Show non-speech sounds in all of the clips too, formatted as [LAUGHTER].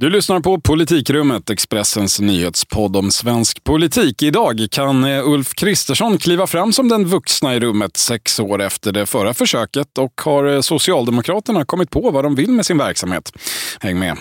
Du lyssnar på Politikrummet, Expressens nyhetspodd om svensk politik. Idag kan eh, Ulf Kristersson kliva fram som den vuxna i rummet sex år efter det förra försöket och har eh, Socialdemokraterna kommit på vad de vill med sin verksamhet? Häng med!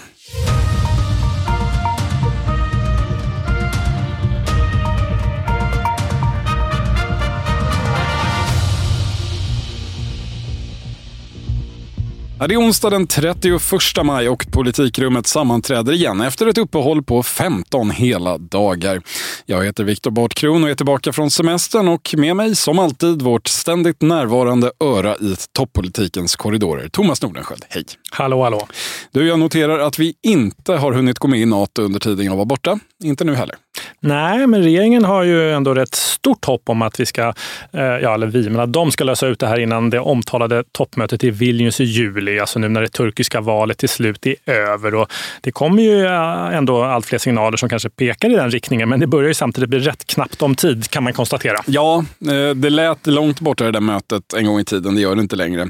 Det är onsdag den 31 maj och politikrummet sammanträder igen efter ett uppehåll på 15 hela dagar. Jag heter Viktor Bartkron och är tillbaka från semestern och med mig som alltid vårt ständigt närvarande öra i toppolitikens korridorer. Thomas Nordenskjöld, hej! Hallå, hallå! Du, jag noterar att vi inte har hunnit gå med i Nato under tiden jag var borta. Inte nu heller. Nej, men regeringen har ju ändå rätt stort hopp om att vi ska, eh, ja eller vi, men att de ska lösa ut det här innan det omtalade toppmötet i Vilnius i juli, alltså nu när det turkiska valet till slut är över. Och det kommer ju eh, ändå allt fler signaler som kanske pekar i den riktningen, men det börjar ju samtidigt bli rätt knappt om tid kan man konstatera. Ja, eh, det lät långt borta det där mötet en gång i tiden, det gör det inte längre.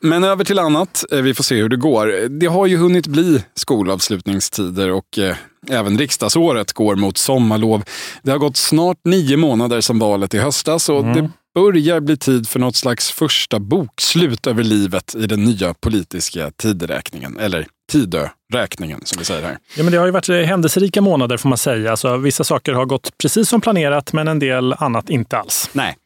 Men över till annat, vi får se hur det går. Det har ju hunnit bli skolavslutningstider och Även riksdagsåret går mot sommarlov. Det har gått snart nio månader sedan valet i höstas och mm. det börjar bli tid för något slags första bokslut över livet i den nya politiska tideräkningen. Eller Tidöräkningen som vi säger här. Ja, men det har ju varit händelserika månader får man säga. Alltså, vissa saker har gått precis som planerat men en del annat inte alls. Nej.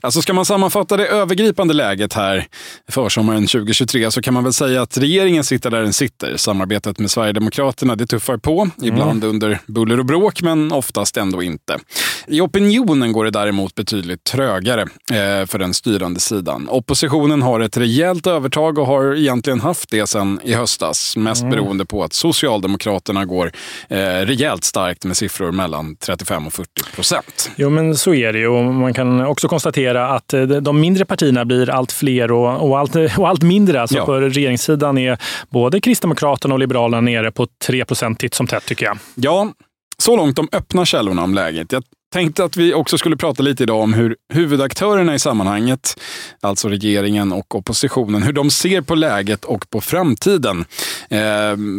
Alltså ska man sammanfatta det övergripande läget här för sommaren 2023 så kan man väl säga att regeringen sitter där den sitter. Samarbetet med Sverigedemokraterna det tuffar på, ibland mm. under buller och bråk men oftast ändå inte. I opinionen går det däremot betydligt trögare eh, för den styrande sidan. Oppositionen har ett rejält övertag och har egentligen haft det sedan i höstas mest mm. beroende på att Socialdemokraterna går eh, rejält starkt med siffror mellan 35 och 40 procent. Jo, men så är det ju. Och man kan också konstatera att eh, de mindre partierna blir allt fler och, och, allt, [LAUGHS] och allt mindre. Alltså ja. På regeringssidan är både Kristdemokraterna och Liberalerna nere på 3 procent titt som tätt tycker jag. Ja, så långt de öppna källorna om läget. Jag tänkte att vi också skulle prata lite idag om hur huvudaktörerna i sammanhanget, alltså regeringen och oppositionen, hur de ser på läget och på framtiden eh,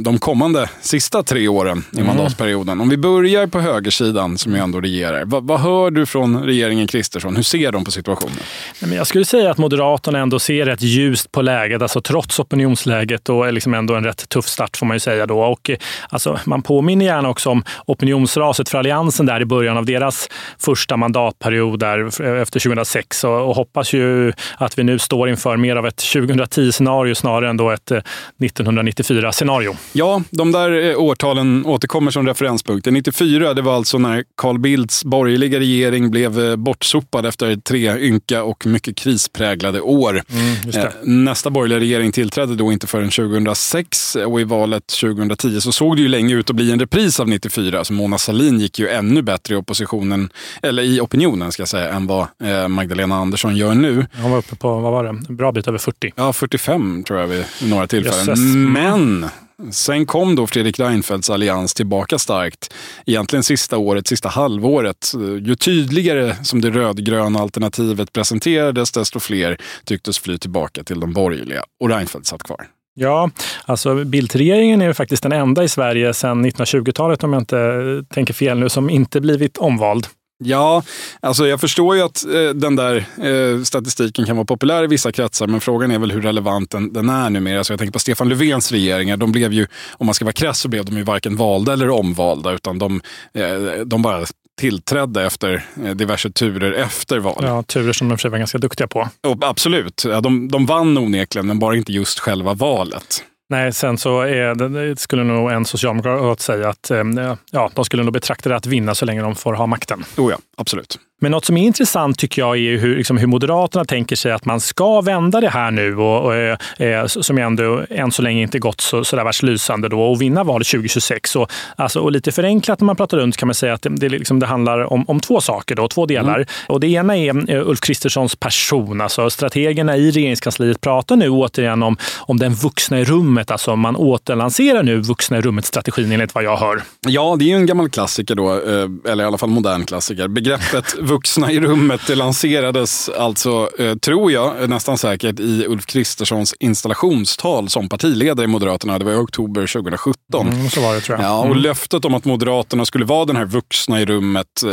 de kommande sista tre åren i mm. mandatperioden. Om vi börjar på högersidan som ju ändå regerar. Va, vad hör du från regeringen Kristersson? Hur ser de på situationen? Jag skulle säga att Moderaterna ändå ser rätt ljust på läget, alltså trots opinionsläget och liksom ändå en rätt tuff start får man ju säga då. Och, eh, alltså, man påminner gärna också om opinionsraset för Alliansen där i början av deras första mandatperiod där efter 2006 och, och hoppas ju att vi nu står inför mer av ett 2010-scenario snarare än då ett 1994-scenario. Eh, ja, de där eh, årtalen återkommer som referenspunkter. 94, det var alltså när Carl Bildts borgerliga regering blev eh, bortsopad efter tre ynka och mycket krispräglade år. Mm, Nästa borgerliga regering tillträdde då inte förrän 2006 och i valet 2010 så såg det ju länge ut att bli en repris av 94. Så Mona Sahlin gick ju ännu bättre i oppositionen opinionen, eller i opinionen ska jag säga, än vad eh, Magdalena Andersson gör nu. Hon var uppe på, vad var det, en bra bit över 40. Ja, 45 tror jag vid några tillfällen. Yes, Men Sen kom då Fredrik Reinfeldts allians tillbaka starkt. Egentligen sista året, sista halvåret. Ju tydligare som det rödgröna alternativet presenterades, desto fler tycktes fly tillbaka till de borgerliga. Och Reinfeldt satt kvar. Ja, alltså Bildtregeringen är faktiskt den enda i Sverige sedan 1920-talet, om jag inte eh, tänker fel nu, som inte blivit omvald. Ja, alltså jag förstår ju att eh, den där eh, statistiken kan vara populär i vissa kretsar, men frågan är väl hur relevant den, den är numera. Alltså jag tänker på Stefan Löfvens regeringar. De blev ju, om man ska vara krass, så blev de ju varken valda eller omvalda, utan de, eh, de bara tillträdde efter eh, diverse turer efter val. Ja, turer som de för var ganska duktiga på. Och absolut, de, de vann onekligen, men bara inte just själva valet. Nej, sen så är skulle nog en socialdemokrat säga att eh, ja, de skulle nog betrakta det att vinna så länge de får ha makten. Oh ja, absolut. Men något som är intressant tycker jag är hur, liksom, hur Moderaterna tänker sig att man ska vända det här nu och, och eh, som ändå än så länge inte gått så, så där värst lysande då och vinna valet 2026. Och, alltså, och lite förenklat när man pratar runt kan man säga att det, det, liksom, det handlar om, om två saker, då, två delar. Mm. Och det ena är uh, Ulf Kristerssons person. Alltså, strategerna i regeringskansliet pratar nu återigen om, om den vuxna i rummet. Alltså, man återlanserar nu vuxna i rummet-strategin enligt vad jag hör. Ja, det är ju en gammal klassiker då, eh, eller i alla fall modern klassiker. Begreppet vuxna i rummet det lanserades alltså, eh, tror jag, nästan säkert i Ulf Kristerssons installationstal som partiledare i Moderaterna. Det var i oktober 2017. Mm, så var det tror jag. Ja, och mm. löftet om att Moderaterna skulle vara den här vuxna i rummet eh,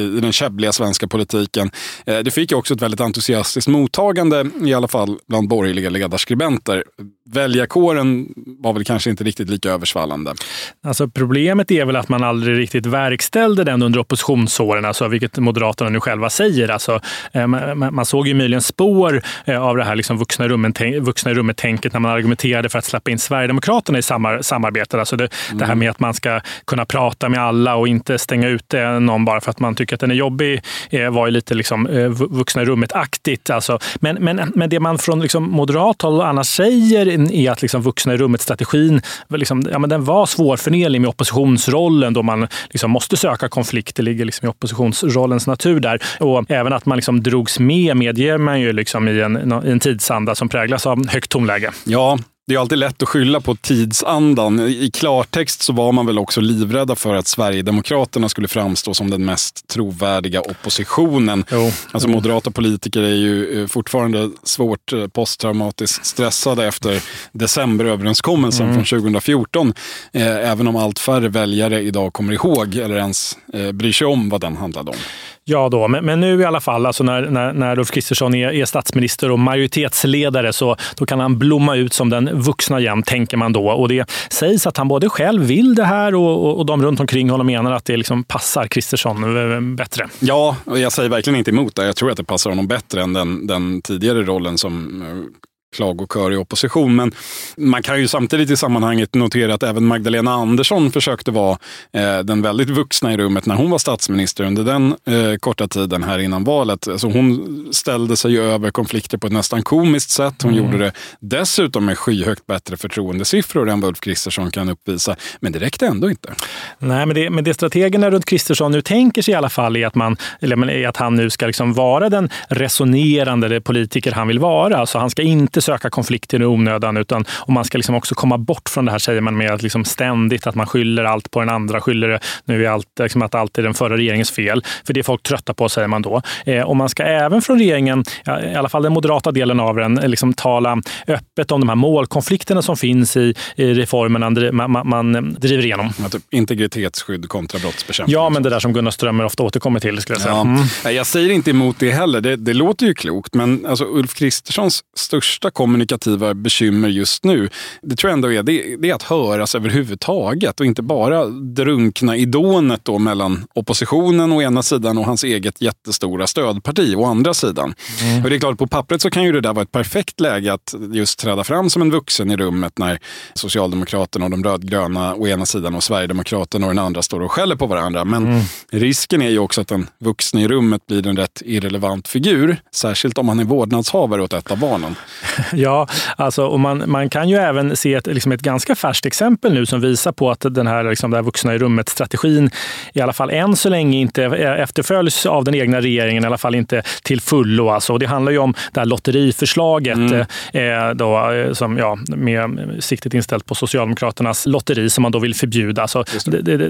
i den käbbliga svenska politiken. Eh, det fick också ett väldigt entusiastiskt mottagande, i alla fall bland borgerliga ledarskribenter. Väljarkåren var väl kanske inte riktigt lika översvallande. Alltså problemet är väl att man aldrig riktigt verkställde den under oppositionsåren, alltså, vilket Moderaterna nu själva säger. Alltså, eh, man, såg ju möjligen spår eh, av det här liksom vuxna, i rummet, vuxna i rummet-tänket när man argumenterade för att släppa in Sverigedemokraterna i samarbetet. Alltså det, mm. det här med att man ska kunna prata med alla och inte stänga ute någon bara för att man tycker att den är jobbig eh, var ju lite liksom, vuxna i rummet-aktigt. Alltså, men, men, men det man från liksom moderat håll annars säger är att liksom vuxna i rummet-strategin liksom, ja, den var svårförenlig med oppositionsrollen då man liksom måste söka konflikt. Det ligger liksom med oppositionsrollens natur där. Och även att man liksom drogs med medger man ju liksom i, en, i en tidsanda som präglas av högt tonläge. Ja, det är alltid lätt att skylla på tidsandan. I klartext så var man väl också livrädda för att Sverigedemokraterna skulle framstå som den mest trovärdiga oppositionen. Jo. Alltså moderata politiker är ju eh, fortfarande svårt eh, posttraumatiskt stressade efter decemberöverenskommelsen mm. från 2014. Eh, även om allt färre väljare idag kommer ihåg eller ens bryr sig om vad den handlade om. Ja, då, men, men, nu i alla fall, alltså när, när, när Ulf Kristersson är, är, statsminister och majoritetsledare så då kan han blomma ut som den vuxna igen, tänker man då. Och det sägs att han både själv vill det här och, och, och de runt omkring honom menar att det liksom passar Kristersson eh, bättre. Ja, och jag säger verkligen inte emot det. Jag tror att det passar honom bättre än den, den tidigare rollen som eh, klagokör i opposition. Men man kan ju samtidigt i sammanhanget notera att även Magdalena Andersson försökte vara eh, den väldigt vuxna i rummet när hon var statsminister under den eh, korta tiden här innan valet. Alltså hon ställde sig över konflikter på ett nästan komiskt sätt. Hon mm. gjorde det dessutom med skyhögt bättre förtroendesiffror än vad Ulf Kristersson kan uppvisa. Men det räckte ändå inte. Nej, men det, men det strategerna runt Kristersson nu tänker sig i alla fall är att, man, eller, att han nu ska liksom vara den resonerande politiker han vill vara. Alltså han ska inte söka konflikter i onödan, utan och man ska liksom också komma bort från det här, säger man, med att liksom ständigt att man skyller allt på den andra, skyller nu är allt, liksom att allt är den förra regeringens fel. För det är folk trötta på, säger man då. Eh, och man ska även från regeringen, i alla fall den moderata delen av den, eh, liksom tala öppet om de här målkonflikterna som finns i, i reformerna man, man, man driver igenom. Ja, typ integritetsskydd kontra brottsbekämpning. Ja, men det där som Gunnar Strömmer ofta återkommer till. Skulle jag, säga. Ja. Mm. jag säger inte emot det heller. Det, det låter ju klokt, men alltså, Ulf Kristerssons största kommunikativa bekymmer just nu, det tror jag ändå är, det, det är att höras överhuvudtaget och inte bara drunkna i dånet då mellan oppositionen å ena sidan och hans eget jättestora stödparti å andra sidan. Mm. Och det är klart, på pappret så kan ju det där vara ett perfekt läge att just träda fram som en vuxen i rummet när Socialdemokraterna och de rödgröna å ena sidan och Sverigedemokraterna och den andra står och skäller på varandra. Men mm. risken är ju också att den vuxna i rummet blir en rätt irrelevant figur, särskilt om han är vårdnadshavare åt ett av barnen. [LAUGHS] Ja, alltså, och man, man kan ju även se ett, liksom ett ganska färskt exempel nu som visar på att den här, liksom, den här vuxna i rummet-strategin i alla fall än så länge inte efterföljs av den egna regeringen, i alla fall inte till fullo. Alltså. Och det handlar ju om det här lotteriförslaget mm. eh, då, eh, som, ja, med siktet inställt på Socialdemokraternas lotteri som man då vill förbjuda. Alltså,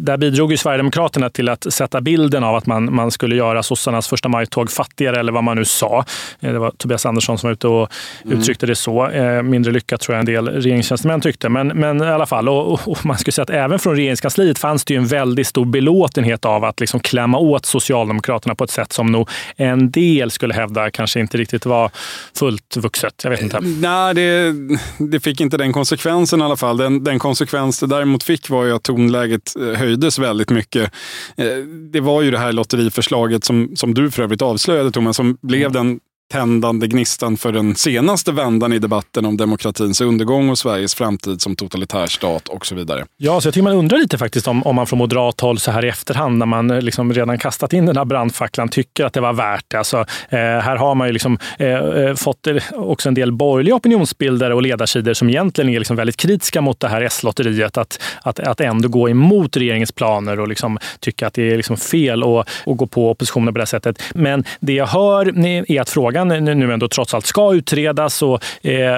där bidrog ju Sverigedemokraterna till att sätta bilden av att man, man skulle göra sossarnas första majtåg fattigare, eller vad man nu sa. Eh, det var Tobias Andersson som var ute och mm. Uttryckte det så. Eh, mindre lyckat tror jag en del regeringstjänstemän tyckte. Men, men i alla fall, och, och, man skulle säga att även från regeringskansliet fanns det ju en väldigt stor belåtenhet av att liksom klämma åt Socialdemokraterna på ett sätt som nog en del skulle hävda kanske inte riktigt var fullt vuxet. Jag vet inte. Nej, det, det fick inte den konsekvensen i alla fall. Den, den konsekvens det däremot fick var ju att tonläget eh, höjdes väldigt mycket. Eh, det var ju det här lotteriförslaget som, som du för övrigt avslöjade Thomas, som blev den tändande gnistan för den senaste vändan i debatten om demokratins undergång och Sveriges framtid som totalitär stat och så vidare. Ja, så jag tycker man undrar lite faktiskt om, om man från moderat håll så här i efterhand, när man eh, liksom redan kastat in den här brandfacklan, tycker att det var värt det. Alltså, eh, här har man ju liksom, eh, eh fått eh, också en del borgerliga opinionsbildare och ledarsidor som egentligen är liksom väldigt kritiska mot det här S-lotteriet, att, att, att ändå gå emot regeringens planer och liksom tycka att det är liksom fel att, att gå på oppositionen på det sättet. Men det jag hör är att frågan frågan nu ändå trots allt ska utredas och,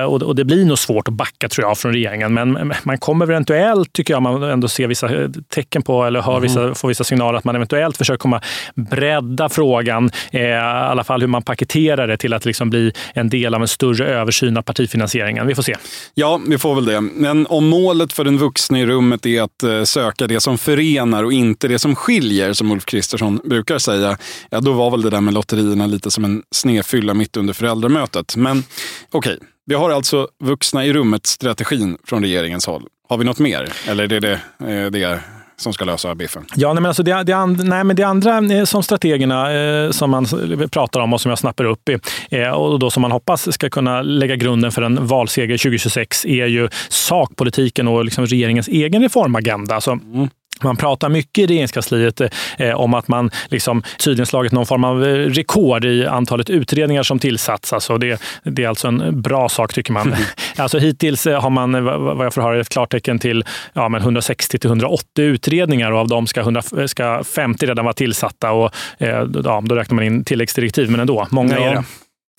och det blir nog svårt att backa tror jag från regeringen. Men man kommer eventuellt, tycker jag, man ändå ser vissa tecken på eller hör vissa, mm. får vissa signaler att man eventuellt försöker komma bredda frågan, i alla fall hur man paketerar det till att liksom bli en del av en större översyn av partifinansieringen. Vi får se. Ja, vi får väl det. Men om målet för den vuxna i rummet är att söka det som förenar och inte det som skiljer, som Ulf Kristersson brukar säga, ja, då var väl det där med lotterierna lite som en snedfylla mitt under föräldramötet. Men okej, okay. vi har alltså vuxna i rummet-strategin från regeringens håll. Har vi något mer? Eller är det det, eh, det som ska lösa biffen? Ja, nej, men alltså det, det, and, nej, men det andra eh, som strategerna eh, som man pratar om och som jag snappar upp eh, och då som man hoppas ska kunna lägga grunden för en valseger 2026 är ju sakpolitiken och liksom regeringens egen reformagenda. Alltså, mm. Man pratar mycket i regeringskansliet eh, om att man liksom tydligen slagit någon form av eh, rekord i antalet utredningar som tillsatts. Alltså det, det är alltså en bra sak tycker man. Mm. [LAUGHS] Alltså hittills eh, har man, vad jag får höra, ett klartecken till ja, 160 till 180 utredningar och av dem ska, 100, ska 50 redan vara tillsatta. Och, ja, då räknar man in tilläggsdirektiv, men ändå, många ja. är det.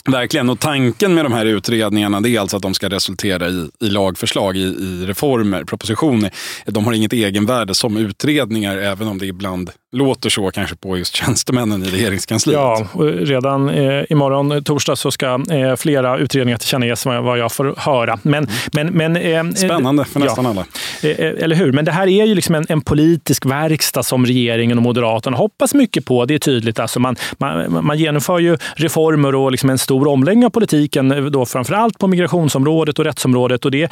Verkligen, och tanken med de här utredningarna det är alltså att de ska resultera i, i lagförslag, i, i reformer, propositioner. De har inget egenvärde som utredningar, även om det ibland låter så kanske på just tjänstemännen i regeringskansliet. Ja, redan eh, imorgon eh, torsdag så ska eh, flera utredningar tillkännages vad jag får höra. Men, mm. men, men, eh, Spännande för nästan ja, alla. Eh, eh, eller hur? Men det här är ju liksom en, en, politisk verkstad som regeringen och Moderaterna hoppas mycket på. Det är tydligt. Alltså man, man, man genomför ju reformer och liksom en stor omläggning av politiken, då framför allt på migrationsområdet och rättsområdet. Och det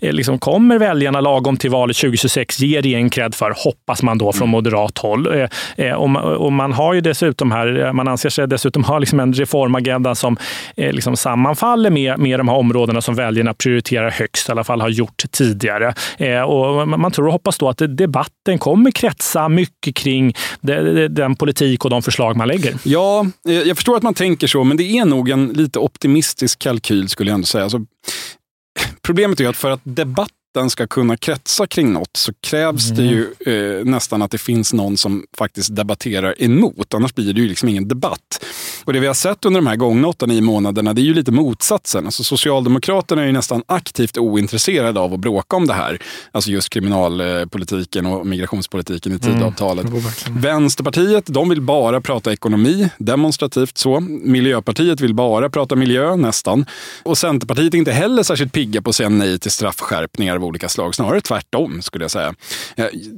liksom kommer väljarna lagom till valet 2026 ge regeringen cred för, hoppas man då från mm. moderat håll håll. Eh, eh, och man har ju dessutom här, eh, man anser sig dessutom ha liksom en reformagenda som liksom sammanfaller med, med de här områdena som väljarna prioriterar högst, i alla fall har gjort tidigare. Och man tror och hoppas då att debatten kommer kretsa mycket kring den politik och de förslag man lägger. Ja, jag förstår att man tänker så, men det är nog en lite optimistisk kalkyl skulle jag ändå säga. Alltså, problemet är att för att debatt debatten ska kunna kretsa kring något så krävs mm. det ju eh, nästan att det finns någon som faktiskt debatterar emot. Annars blir det ju liksom ingen debatt. Och det vi har sett under de här gångna 8-9 månaderna det är ju lite motsatsen. Alltså Socialdemokraterna är ju nästan aktivt ointresserade av att bråka om det här. Alltså just kriminalpolitiken och migrationspolitiken i Tidöavtalet. Mm. Vänsterpartiet de vill bara prata ekonomi, demonstrativt så. Miljöpartiet vill bara prata miljö, nästan. Och Centerpartiet är inte heller särskilt pigga på att säga nej till straffskärpningar av olika slag. Snarare tvärtom skulle jag säga.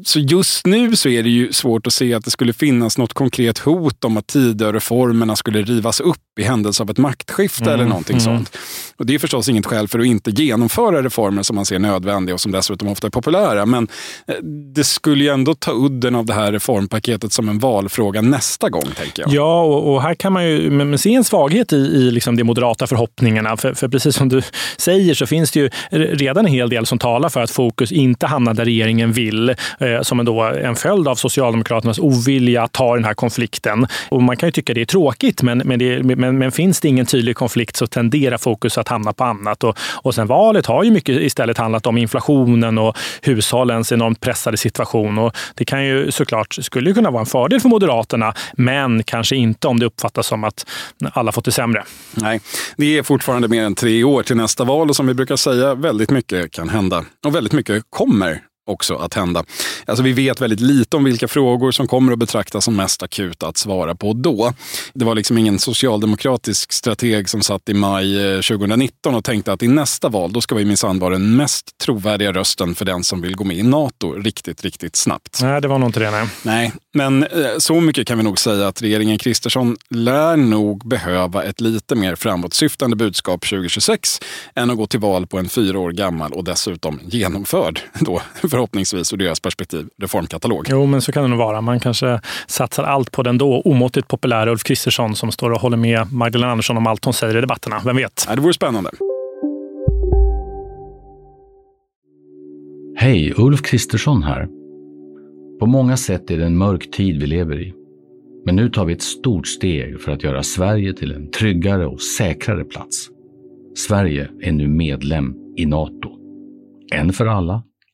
Så just nu så är det ju svårt att se att det skulle finnas något konkret hot om att Tidöreformerna skulle rivas upp i händelse av ett maktskifte mm, eller någonting mm. sånt. Och det är förstås inget skäl för att inte genomföra reformer som man ser nödvändiga och som dessutom ofta är populära. Men eh, det skulle ju ändå ta udden av det här reformpaketet som en valfråga nästa gång, tänker jag. Ja, och, och här kan man ju se en svaghet i, i liksom de moderata förhoppningarna. För, för precis som du [LAUGHS] säger så finns det ju redan en hel del som talar för att fokus inte hamnar där regeringen vill, eh, som då, en följd av Socialdemokraternas ovilja att ta den här konflikten. Och man kan ju tycka det är tråkigt, men, men, det, men, men finns det ingen tydlig konflikt så tenderar fokus att hamna på annat. Och, och sen valet har ju mycket istället handlat om inflationen och hushållens enormt pressade situation. Och det kan ju såklart, skulle kunna vara en fördel för Moderaterna, men kanske inte om det uppfattas som att alla fått det sämre. Nej, det är fortfarande mer än tre år till nästa val och som vi brukar säga, väldigt mycket kan hända och väldigt mycket kommer också att hända. Alltså vi vet väldigt lite om vilka frågor som kommer att betraktas som mest akuta att svara på då. Det var liksom ingen socialdemokratisk strateg som satt i maj 2019 eh, och tänkte att i nästa val då ska vi minsann vara den mest trovärdiga rösten för den som vill gå med i Nato riktigt, riktigt snabbt. Nej, det var nog inte det. Nej. nej, men eh, så mycket kan vi nog säga att regeringen Kristersson lär nog behöva ett lite mer framåtsyftande budskap 2026 än att gå till val på en fyra år gammal och dessutom genomförd då förhoppningsvis ur deras perspektiv, reformkatalog. Jo, men så kan det nog vara. Man kanske satsar allt på den då omåttligt populära Ulf Kristersson som står och håller med Magdalena Andersson om allt hon säger i debatterna. Vem vet? Ja, det vore spännande. Hej, Ulf Kristersson här. På många sätt är det en mörk tid vi lever i. Men nu tar vi ett stort steg för att göra Sverige till en tryggare och säkrare plats. Sverige är nu medlem i Nato. En för alla,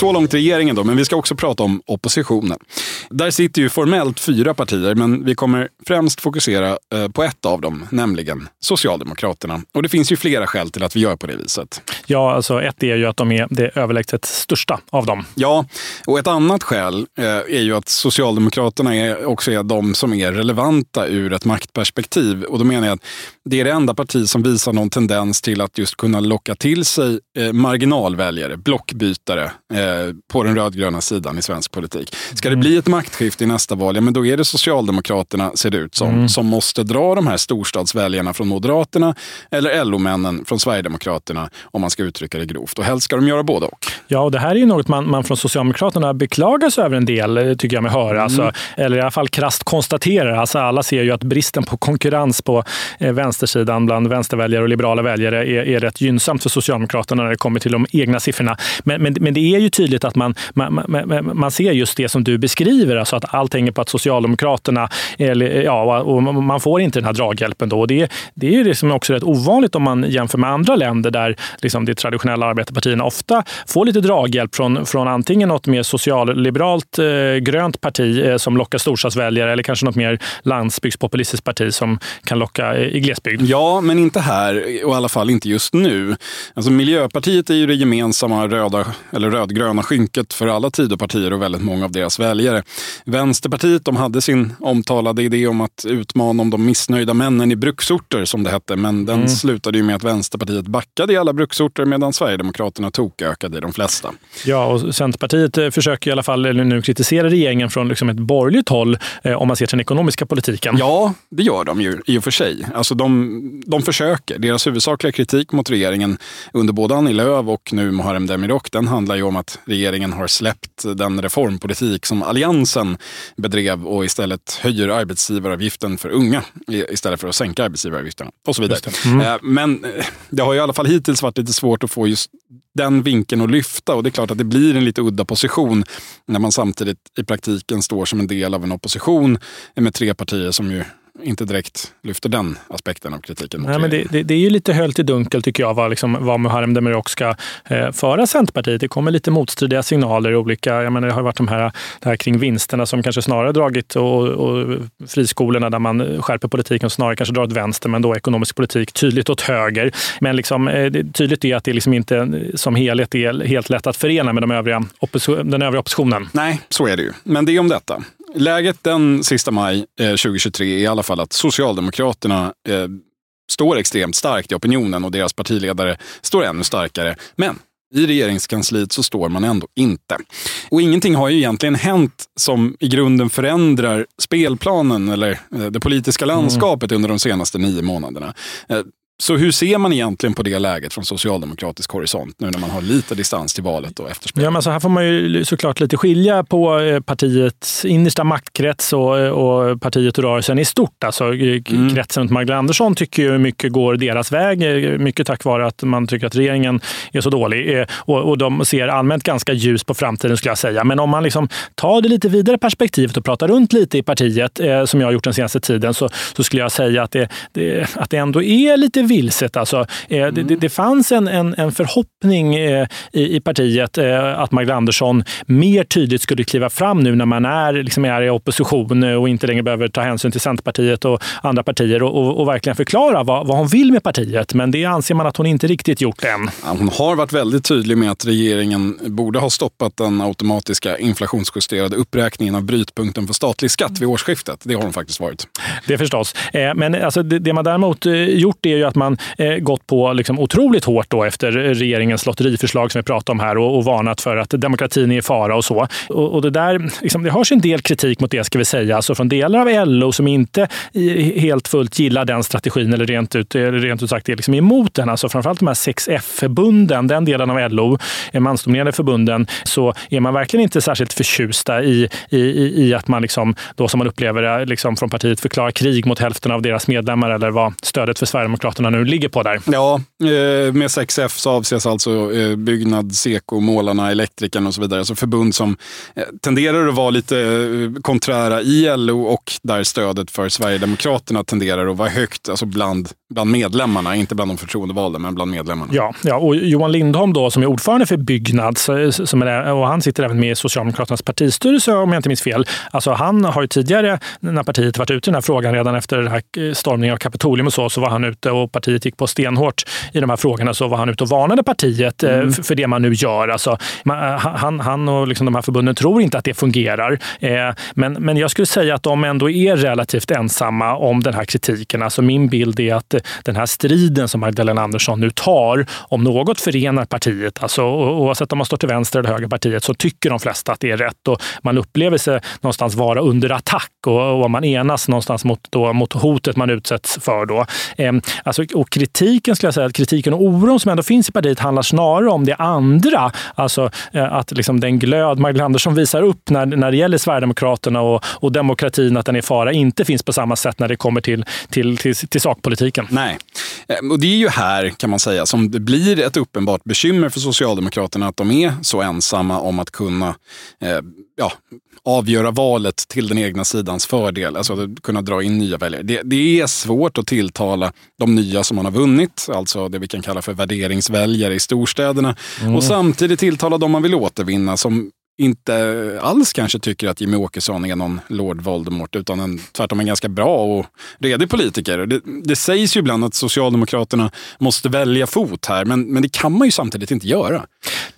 Så långt regeringen då, men vi ska också prata om oppositionen. Där sitter ju formellt fyra partier, men vi kommer främst fokusera eh, på ett av dem, nämligen Socialdemokraterna. Och det finns ju flera skäl till att vi gör på det viset. Ja, alltså ett är ju att de är det överlägset största av dem. Ja, och ett annat skäl eh, är ju att Socialdemokraterna är också är de som är relevanta ur ett maktperspektiv. Och då menar jag att det är det enda parti som visar någon tendens till att just kunna locka till sig eh, marginalväljare, blockbytare, på den rödgröna sidan i svensk politik. Ska det bli ett maktskifte i nästa val, ja, men då är det Socialdemokraterna, ser det ut som, mm. som måste dra de här storstadsväljarna från Moderaterna eller LO-männen från Sverigedemokraterna, om man ska uttrycka det grovt. Och helst ska de göra både och. Ja, och det här är ju något man, man från Socialdemokraterna beklagar sig över en del, eh, tycker jag mig höra. Mm. Alltså, eller i alla fall krasst konstaterar. Alltså, alla ser ju att bristen på konkurrens på eh, vänstersidan bland vänsterväljare och liberala väljare är, är rätt gynnsamt för Socialdemokraterna när det kommer till de egna siffrorna. Men, men, men det är ju tydligt att man, man, man, man ser just det som du beskriver, alltså att allt hänger på att Socialdemokraterna, eller, ja, och man får inte den här draghjälpen. Då. Och det, det är det också rätt ovanligt om man jämför med andra länder där liksom de traditionella arbetarpartierna ofta får lite draghjälp från, från antingen något mer socialliberalt eh, grönt parti eh, som lockar storstadsväljare eller kanske något mer landsbygdspopulistiskt parti som kan locka eh, i glesbygd. Ja, men inte här och i alla fall inte just nu. Alltså Miljöpartiet är ju det gemensamma röda eller rödgröna skynket för alla Tidöpartier och väldigt många av deras väljare. Vänsterpartiet de hade sin omtalade idé om att utmana om de missnöjda männen i bruksorter, som det hette. Men den mm. slutade ju med att Vänsterpartiet backade i alla bruksorter medan Sverigedemokraterna tokökade i de flesta. Ja, och Centerpartiet eh, försöker i alla fall nu kritisera regeringen från liksom ett borgerligt håll eh, om man ser till den ekonomiska politiken. Ja, det gör de ju i och för sig. Alltså de, de försöker. Deras huvudsakliga kritik mot regeringen under både Annie Lööf och nu Muharrem Demirok, den handlar ju om att regeringen har släppt den reformpolitik som Alliansen bedrev och istället höjer arbetsgivaravgiften för unga istället för att sänka arbetsgivaravgifterna och så vidare. Mm. Eh, men eh, det har i alla fall hittills varit lite svårt att få just den vinkeln att lyfta och det är klart att det blir en lite udda position när man samtidigt i praktiken står som en del av en opposition med tre partier som ju inte direkt lyfter den aspekten av kritiken. Nej, men det, det, det, är ju lite höljt i dunkel tycker jag vad, liksom, vad Muharrem Demirok ska eh, föra Centerpartiet. Det kommer lite motstridiga signaler. Olika, jag menar, det har varit de här, det här kring vinsterna som kanske snarare dragit och, och friskolorna där man skärper politiken snarare kanske drar åt vänster men då ekonomisk politik tydligt åt höger. Men liksom, eh, tydligt är att det liksom inte som helhet är helt lätt att förena med de övriga den övriga oppositionen. Nej, så är det ju. Men det är om detta. Läget den sista maj eh, 2023 är i alla fall att Socialdemokraterna eh, står extremt starkt i opinionen och deras partiledare står ännu starkare. Men i regeringskansliet så står man ändå inte. Och ingenting har ju egentligen hänt som i grunden förändrar spelplanen eller eh, det politiska landskapet mm. under de senaste nio månaderna. Eh, så hur ser man egentligen på det läget från socialdemokratisk horisont nu när man har lite distans till valet och efterspel? Ja, men så här får man ju såklart lite skilja på eh, partiets innersta maktkrets och, eh, och partiet och rörelsen i stort. Alltså, mm. Kretsen runt Magdalena Andersson tycker ju mycket går deras väg, eh, mycket tack vare att man tycker att regeringen är så dålig. Och, och de ser allmänt ganska ljus på framtiden skulle jag säga. Men om man liksom tar det lite vidare perspektivet och pratar runt lite i partiet, som jag har gjort den senaste tiden, så, så skulle jag säga att det, det, att det ändå är lite vilset. Alltså, mm. det, det, fanns en, en, en förhoppning eh, i, i, partiet eh, att Magdalena Andersson mer tydligt skulle kliva fram nu när man är, liksom är i opposition och inte längre behöver ta hänsyn till Centerpartiet och andra partier och, och, och verkligen förklara vad, vad hon vill med partiet. Men det anser man att hon inte riktigt gjort än. hon har varit väldigt tydlig med att regeringen borde ha stoppat den automatiska inflationsjusterade uppräkningen av brytpunkten för statlig skatt vid årsskiftet. Det har hon faktiskt varit. Det förstås. Men alltså, det, det man däremot gjort är ju att man eh, gått på liksom otroligt hårt då efter regeringens lotteriförslag som vi pratade om här och, och varnat för att demokratin är i fara och så. Och, och det där, liksom, det hörs en del kritik mot det ska vi säga, alltså från delar av LO som inte helt fullt gillar den strategin eller rent ut, eh, rent ut sagt är liksom emot den. Alltså framförallt de här 6F-förbunden, den delen av LO, eh, mansdominerade förbunden, så är man verkligen inte särskilt förtjusta i, i, i att man liksom, då som man upplever det liksom från partiet förklarar krig mot hälften av deras medlemmar eller vad stödet för Sverigedemokraterna man nu ligger på där. Ja, med 6F så avses alltså Byggnad, Seko, Målarna, Elektrikerna och så vidare. Alltså förbund som tenderar att vara lite konträra i LO och där stödet för Sverigedemokraterna tenderar att vara högt, alltså bland, bland medlemmarna, inte bland de förtroendevalda, men bland medlemmarna. Ja, ja och Johan Lindholm då, som är ordförande för Byggnads, som är, och han sitter även med i Socialdemokraternas partistyrelse om jag inte minns fel. Alltså han har ju tidigare, när partiet varit ute i den här frågan, redan efter den här stormningen av Kapitolium och så, så var han ute och partiet gick på stenhårt i de här frågorna. Så var han ute och varnade partiet eh, mm. för det man nu gör. Alltså, han, han och liksom de här förbunden tror inte att det fungerar. Eh, men, men jag skulle säga att de ändå är relativt ensamma om den här kritiken. Alltså min bild är att den här striden som Magdalena Andersson nu tar, om något förenar partiet, alltså oavsett om man står till vänster eller höger partiet, så tycker de flesta att det är rätt och man upplever sig någonstans vara under attack och, och man enas någonstans mot, då, mot hotet man utsätts för. Då. Ehm, alltså, och kritiken, skulle jag säga, kritiken och oron som ändå finns i partiet handlar snarare om det andra. Alltså eh, att liksom den glöd Magdalena Andersson visar upp när, när det gäller Sverigedemokraterna och, och demokratin, att den är i fara, inte finns på samma sätt när det kommer till, till, till, till sakpolitiken. Nej, eh, och det är ju här kan man säga som det blir ett uppenbart bekymmer för Socialdemokraterna att de är så ensamma om att kunna eh, ja, avgöra valet till den egna sidans fördel. Alltså att kunna dra in nya väljare. Det, det, är svårt att tilltala de nya som man har vunnit, alltså det vi kan kalla för värderingsväljare i storstäderna. Mm. Och samtidigt tilltala de man vill återvinna som inte alls kanske tycker att Jimmy Åkesson är någon Lord Voldemort, utan en, tvärtom en ganska bra och redig politiker. Det, det sägs ju ibland att Socialdemokraterna måste välja fot här, men, men det kan man ju samtidigt inte göra.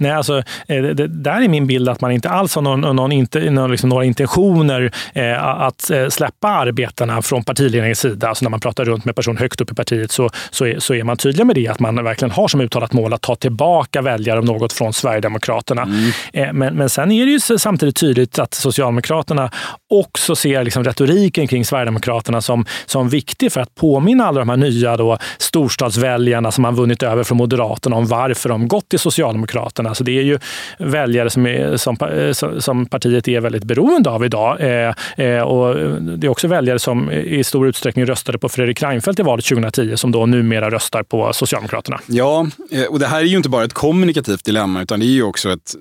Nej, alltså, eh, det, det, där är min bild att man inte alls har någon, någon inte, någon, liksom några intentioner eh, att eh, släppa arbetarna från partiledningens sida. Alltså när man pratar runt med personer högt upp i partiet så, så, är, så är man tydlig med det, att man verkligen har som uttalat mål att ta tillbaka väljare om något från Sverigedemokraterna. Mm. Eh, men, men sen är det ju samtidigt tydligt att Socialdemokraterna också ser liksom retoriken kring Sverigedemokraterna som, som viktig för att påminna alla de här nya då, storstadsväljarna som har vunnit över från Moderaterna om varför de gått till Socialdemokraterna. Alltså det är ju väljare som, är, som, eh, som partiet är väldigt beroende av idag. Eh, eh, och det är också väljare som i stor utsträckning röstade på Fredrik Reinfeldt i valet 2010 som då numera röstar på Socialdemokraterna. Ja, eh, och det här är ju inte bara ett kommunikativt dilemma utan det är ju också ett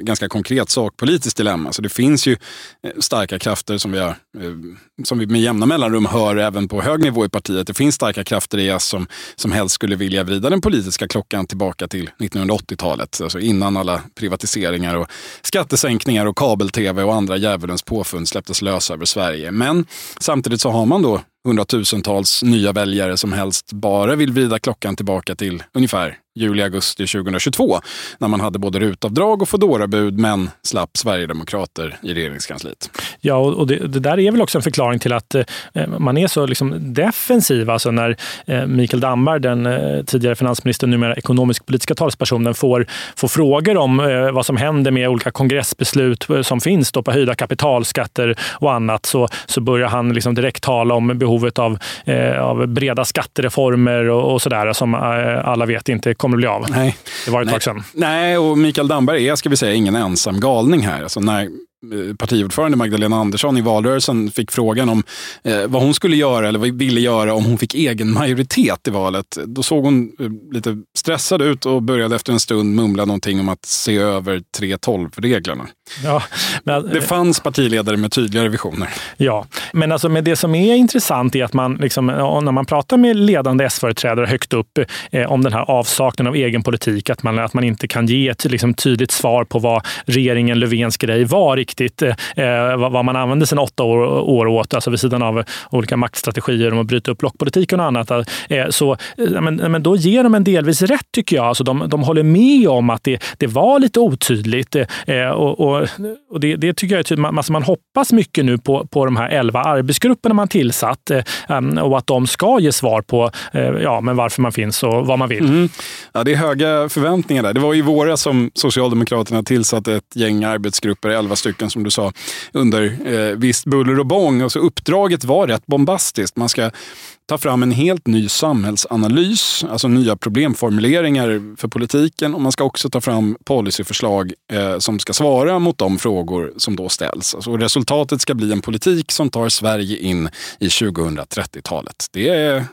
ganska konkret sakpolitiskt dilemma. Så det finns ju starka krafter som vi, har, som vi med jämna mellanrum hör även på hög nivå i partiet. Det finns starka krafter i S som, som helst skulle vilja vrida den politiska klockan tillbaka till 1980-talet. Alltså innan alla privatiseringar och skattesänkningar och kabel-tv och andra djävulens påfund släpptes lösa över Sverige. Men samtidigt så har man då hundratusentals nya väljare som helst bara vill vrida klockan tillbaka till ungefär juli-augusti 2022 när man hade både rutavdrag och fodorabud men slapp Sverigedemokrater i regeringskansliet. Ja, och det, det, där är väl också en förklaring till att eh, man är så liksom defensiv. Alltså när eh, Mikael Damberg, den eh, tidigare finansministern, numera ekonomisk-politiska talespersonen, får, får frågor om eh, vad som händer med olika kongressbeslut eh, som finns då på höjda kapitalskatter och annat så, så börjar han liksom direkt tala om behovet av, eh, av breda skattereformer och, och sådär som eh, alla vet inte kommer att bli av. Nej. Det var ett Nej. tag sedan. Nej, och Mikael Damberg är, ska vi säga, ingen ensam galning här. Alltså när partiordförande Magdalena Andersson i valrörelsen fick frågan om eh, vad hon skulle göra eller vad ville göra om hon fick egen majoritet i valet. Då såg hon eh, lite stressad ut och började efter en stund mumla någonting om att se över 3.12-reglerna. Ja, men, det fanns partiledare med tydligare visioner. Ja, men alltså med det som är intressant är att man liksom, när man pratar med ledande S-företrädare högt upp eh, om den här avsaknaden av egen politik, att man, att man inte kan ge ett liksom, tydligt svar på vad regeringen Löfvens grej var riktigt eh, eh vad man använder sina åtta år, år åt, alltså vid sidan av olika maktstrategier om att bryta upp blockpolitiken och annat. Eh, så, eh, men, men då ger de en delvis rätt tycker jag. Alltså de, de håller med om att det, det var lite otydligt eh, eh och, och, och det, det, tycker jag är tydligt. Man, alltså man hoppas mycket nu på, på de här elva arbetsgrupperna man tillsatt eh, um, och att de ska ge svar på eh, ja, men varför man finns och vad man vill. Mm. Ja, det är höga förväntningar där. Det var i våras som Socialdemokraterna tillsatte ett gäng arbetsgrupper, elva stycken stycken som du sa, under eh, visst buller och bång. Och så uppdraget var rätt bombastiskt. Man ska ta fram en helt ny samhällsanalys, alltså nya problemformuleringar för politiken. Och man ska också ta fram policyförslag eh, som ska svara mot de frågor som då ställs. Alltså resultatet ska bli en politik som tar Sverige in i 2030-talet. Det är eh,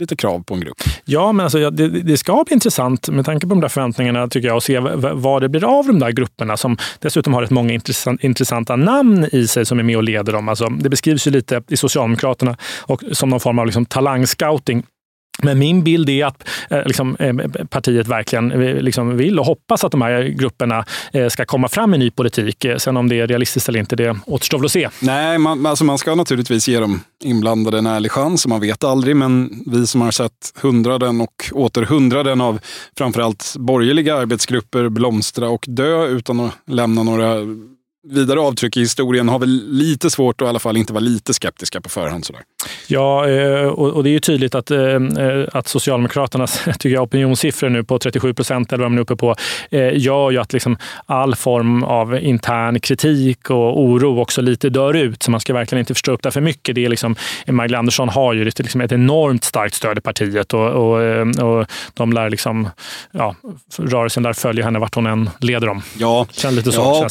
lite krav på en grupp. Ja, men alltså, det, det, ska bli intressant med tanke på de där förväntningarna tycker jag att se vad det blir av de där grupperna som dessutom har rätt många intressant, intressanta namn i sig som är med och leder dem. Alltså, det beskrivs ju lite i Socialdemokraterna och som någon form av liksom, talangscouting men min bild är att eh, liksom, eh, partiet verkligen eh, liksom vill och hoppas att de här grupperna ska komma fram i ny politik. Sen om det är realistiskt eller inte, det återstår väl att se. Nej, man, alltså man ska naturligtvis ge de inblandade en ärlig chans. Man vet aldrig, men vi som har sett hundraden och åter hundraden av framförallt borgerliga arbetsgrupper blomstra och dö utan att lämna några vidare avtryck i historien har väl lite svårt att i alla fall inte vara lite skeptiska på förhand. Sådär. Ja, eh, och det är ju tydligt att, eh, att Socialdemokraternas [LAUGHS] tycker jag, opinionssiffror nu på 37 procent, eller vad de är uppe på, eh, gör ju att liksom all form av intern kritik och oro också lite dör ut. Så man ska verkligen inte förstå upp det för mycket. Det är liksom, Magdalena Andersson har ju liksom ett enormt starkt stöd i partiet och, och, och de lär liksom, ja, rörelsen där följer henne vart hon än leder dem. Ja, Känns lite så, ja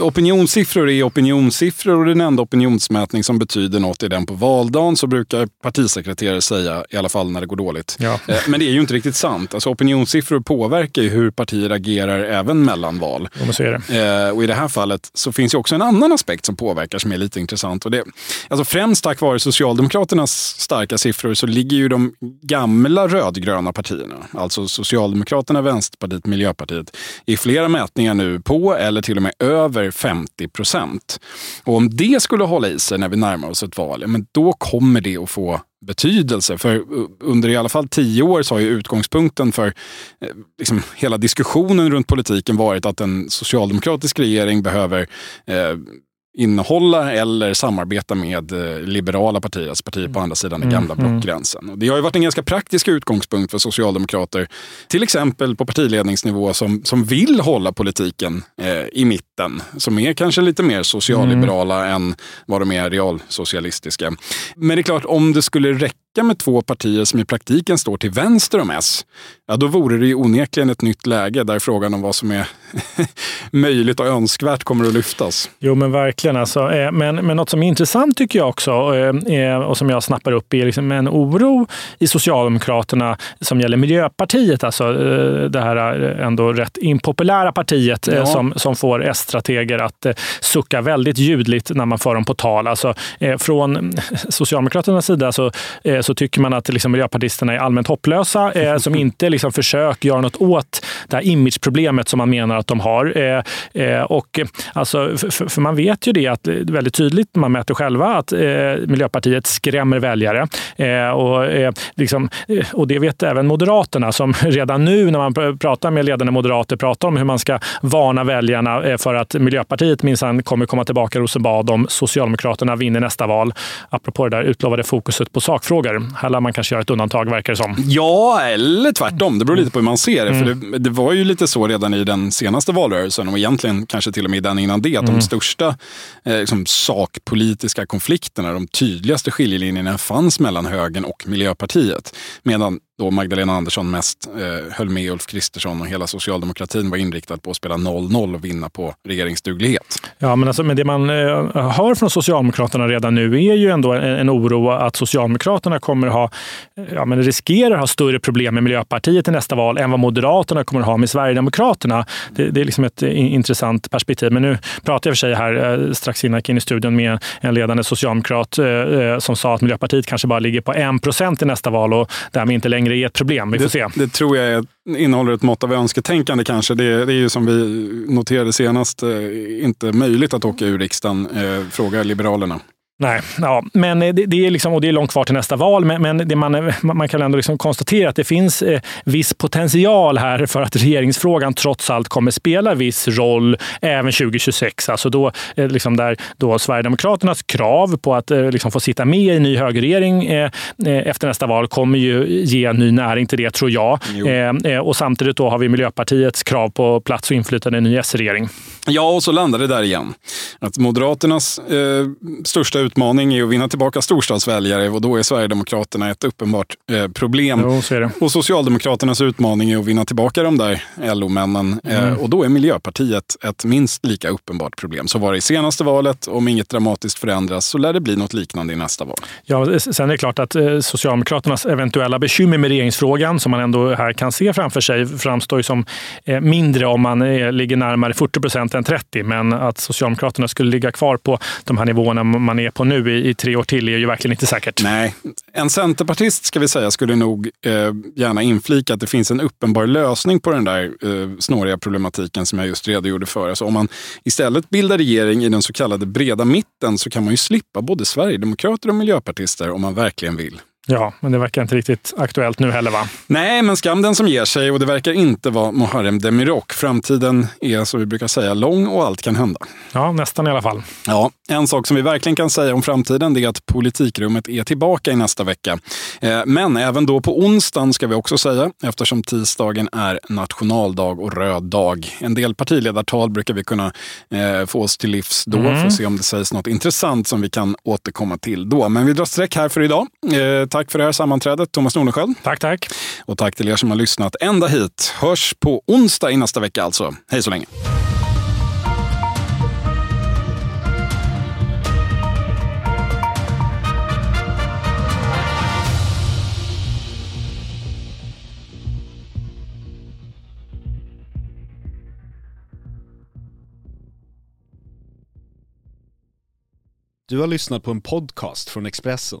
opini opinionssiffror är opinionssiffror och den enda opinionsmätning som betyder något är den på valdagen så brukar partisekreterare säga, i alla fall när det går dåligt. Ja. Eh, men det är ju inte riktigt sant. Alltså, opinionssiffror påverkar ju hur partier agerar även mellan val. Ja, så är det. Eh, och i det här fallet så finns ju också en annan aspekt som påverkar som är lite intressant. Och det, alltså främst tack vare Socialdemokraternas starka siffror så ligger ju de gamla rödgröna partierna, alltså Socialdemokraterna, Vänsterpartiet, Miljöpartiet, i flera mätningar nu på eller till och med över 50 procent. Och om det skulle hålla i sig när vi närmar oss ett val, men då kommer det att få betydelse. För under i alla fall tio år så har ju utgångspunkten för eh, liksom, hela diskussionen runt politiken varit att en socialdemokratisk regering behöver eh, innehålla eller samarbeta med eh, liberala partier, alltså partier på andra sidan den mm, gamla mm. blockgränsen. Och det har ju varit en ganska praktisk utgångspunkt för socialdemokrater, till exempel på partiledningsnivå, som, som vill hålla politiken eh, i mitten, som är kanske lite mer socialliberala mm. än vad de är realsocialistiska. Men det är klart, om det skulle räcka med två partier som i praktiken står till vänster om S, ja, då vore det ju onekligen ett nytt läge där frågan om vad som är [LAUGHS] möjligt och önskvärt kommer att lyftas. Jo, men verkligen. Alltså. Eh, men, men något som är intressant tycker jag också eh, och som jag snappar upp är liksom en oro i Socialdemokraterna som gäller Miljöpartiet, alltså eh, det här ändå rätt impopulära partiet ja. som, som får S-strateger att sucka väldigt ljudligt när man för dem på tal. Alltså, från Socialdemokraternas sida så, så tycker man att liksom, miljöpartisterna är allmänt hopplösa, [LAUGHS] som inte liksom, försöker göra något åt det här imageproblemet som man menar att de har. och, alltså, för, för man vet ju det att väldigt tydligt, man mäter själva, att eh, Miljöpartiet skrämmer väljare. Eh, och, eh, liksom, eh, och det vet även Moderaterna som [LAUGHS] redan nu när man pratar med ledande moderater pratar om hur man ska varna väljarna eh, för att Miljöpartiet minsann kommer komma tillbaka i Rosenbad om Socialdemokraterna vinner nästa val. Apropå det där utlovade fokuset på sakfrågor. Här lär man kanske göra ett undantag verkar det som. Ja, eller tvärtom. Det beror lite på hur man ser det. Mm. För det, det, var ju lite så redan i den senaste valrörelsen och egentligen kanske till och med den innan det, att mm. de största eh, liksom sakpolitiska konflikterna, de tydligaste skiljelinjerna fanns mellan högern och Miljöpartiet. Medan då Magdalena Andersson mest eh, höll med Ulf Kristersson och hela socialdemokratin var inriktad på att spela 0-0 och vinna på regeringsduglighet. Ja, men, alltså, men det man eh, hör från Socialdemokraterna redan nu är ju ändå en, en oro att Socialdemokraterna kommer ha, eh, ja, men riskerar ha större problem med Miljöpartiet i nästa val än vad Moderaterna kommer ha med Sverigedemokraterna. Det, det är liksom ett eh, intressant perspektiv. Men nu pratar jag för sig här eh, strax innan jag gick in i studion med en ledande socialdemokrat eh, eh, som sa att Miljöpartiet kanske bara ligger på 1 procent i nästa val och därmed inte längre längre är ett problem. Vi får det, se. Det tror jag innehåller ett mått av önsketänkande kanske. Det, det är ju som vi noterade senast eh, inte möjligt att åka ur riksdagen. Eh, fråga Liberalerna. Nej, ja, men det, det, är liksom, och det är långt kvar till nästa val, men, men det man, man kan ändå liksom konstatera att det finns eh, viss potential här för att regeringsfrågan trots allt kommer spela viss roll även 2026. Alltså då, eh, liksom där då Sverigedemokraternas krav på att eh, liksom få sitta med i en ny högerregering eh, eh efter nästa val kommer ju ge ny näring till det, tror jag. Eh, och samtidigt då har vi Miljöpartiets krav på plats och inflytande i en ny S-regering. Ja, och så landade det där igen. Att Moderaternas eh, största utmaning är att vinna tillbaka storstadsväljare och då är Sverigedemokraterna ett uppenbart eh, problem. Jo. Och Socialdemokraternas utmaning är att vinna tillbaka de där LO-männen. Eh, Mm. och då är Miljöpartiet ett minst lika uppenbart problem. Så var det i senaste valet. Om inget dramatiskt förändras så lär det bli något liknande i nästa val. Ja, sen är det klart att eh, Socialdemokraternas eventuella bekymmer med regeringsfrågan, som man ändå här kan se framför sig, framstår som eh, mindre om man ligger närmare 40 procent än 30. Men att Socialdemokraterna skulle ligga kvar på de här nivåerna man är på nu i, i tre år till är ju verkligen inte säkert. Nej, en centerpartist ska vi säga skulle nog eh, gärna inflika att det finns en uppenbar lösning på den där eh, snåriga problematiken som jag just redogjorde för. Alltså om man istället bildar regering i den så kallade breda mitten så kan man ju slippa både sverigedemokrater och miljöpartister om man verkligen vill. Ja, men det verkar inte riktigt aktuellt nu heller va? Nej, men skam den som ger sig och det verkar inte vara Muharrem Demirok. Framtiden är, som vi brukar säga, lång och allt kan hända. Ja, nästan i alla fall. Ja, en sak som vi verkligen kan säga om framtiden är att politikrummet är tillbaka i nästa vecka. Eh, Men även då på onsdagen ska vi också säga, eftersom tisdagen är nationaldag och röd dag. En del partiledartal brukar vi kunna eh, få oss till livs då, för att se om det sägs något intressant som vi kan återkomma till då. Men vi drar streck här för idag. Tack för det här sammanträdet, Thomas Nordenskjöld. Tack, tack. Och tack till er som har lyssnat ända hit. Hörs på onsdag i nästa vecka alltså. Hej så länge. Du har lyssnat på en podcast från Expressen.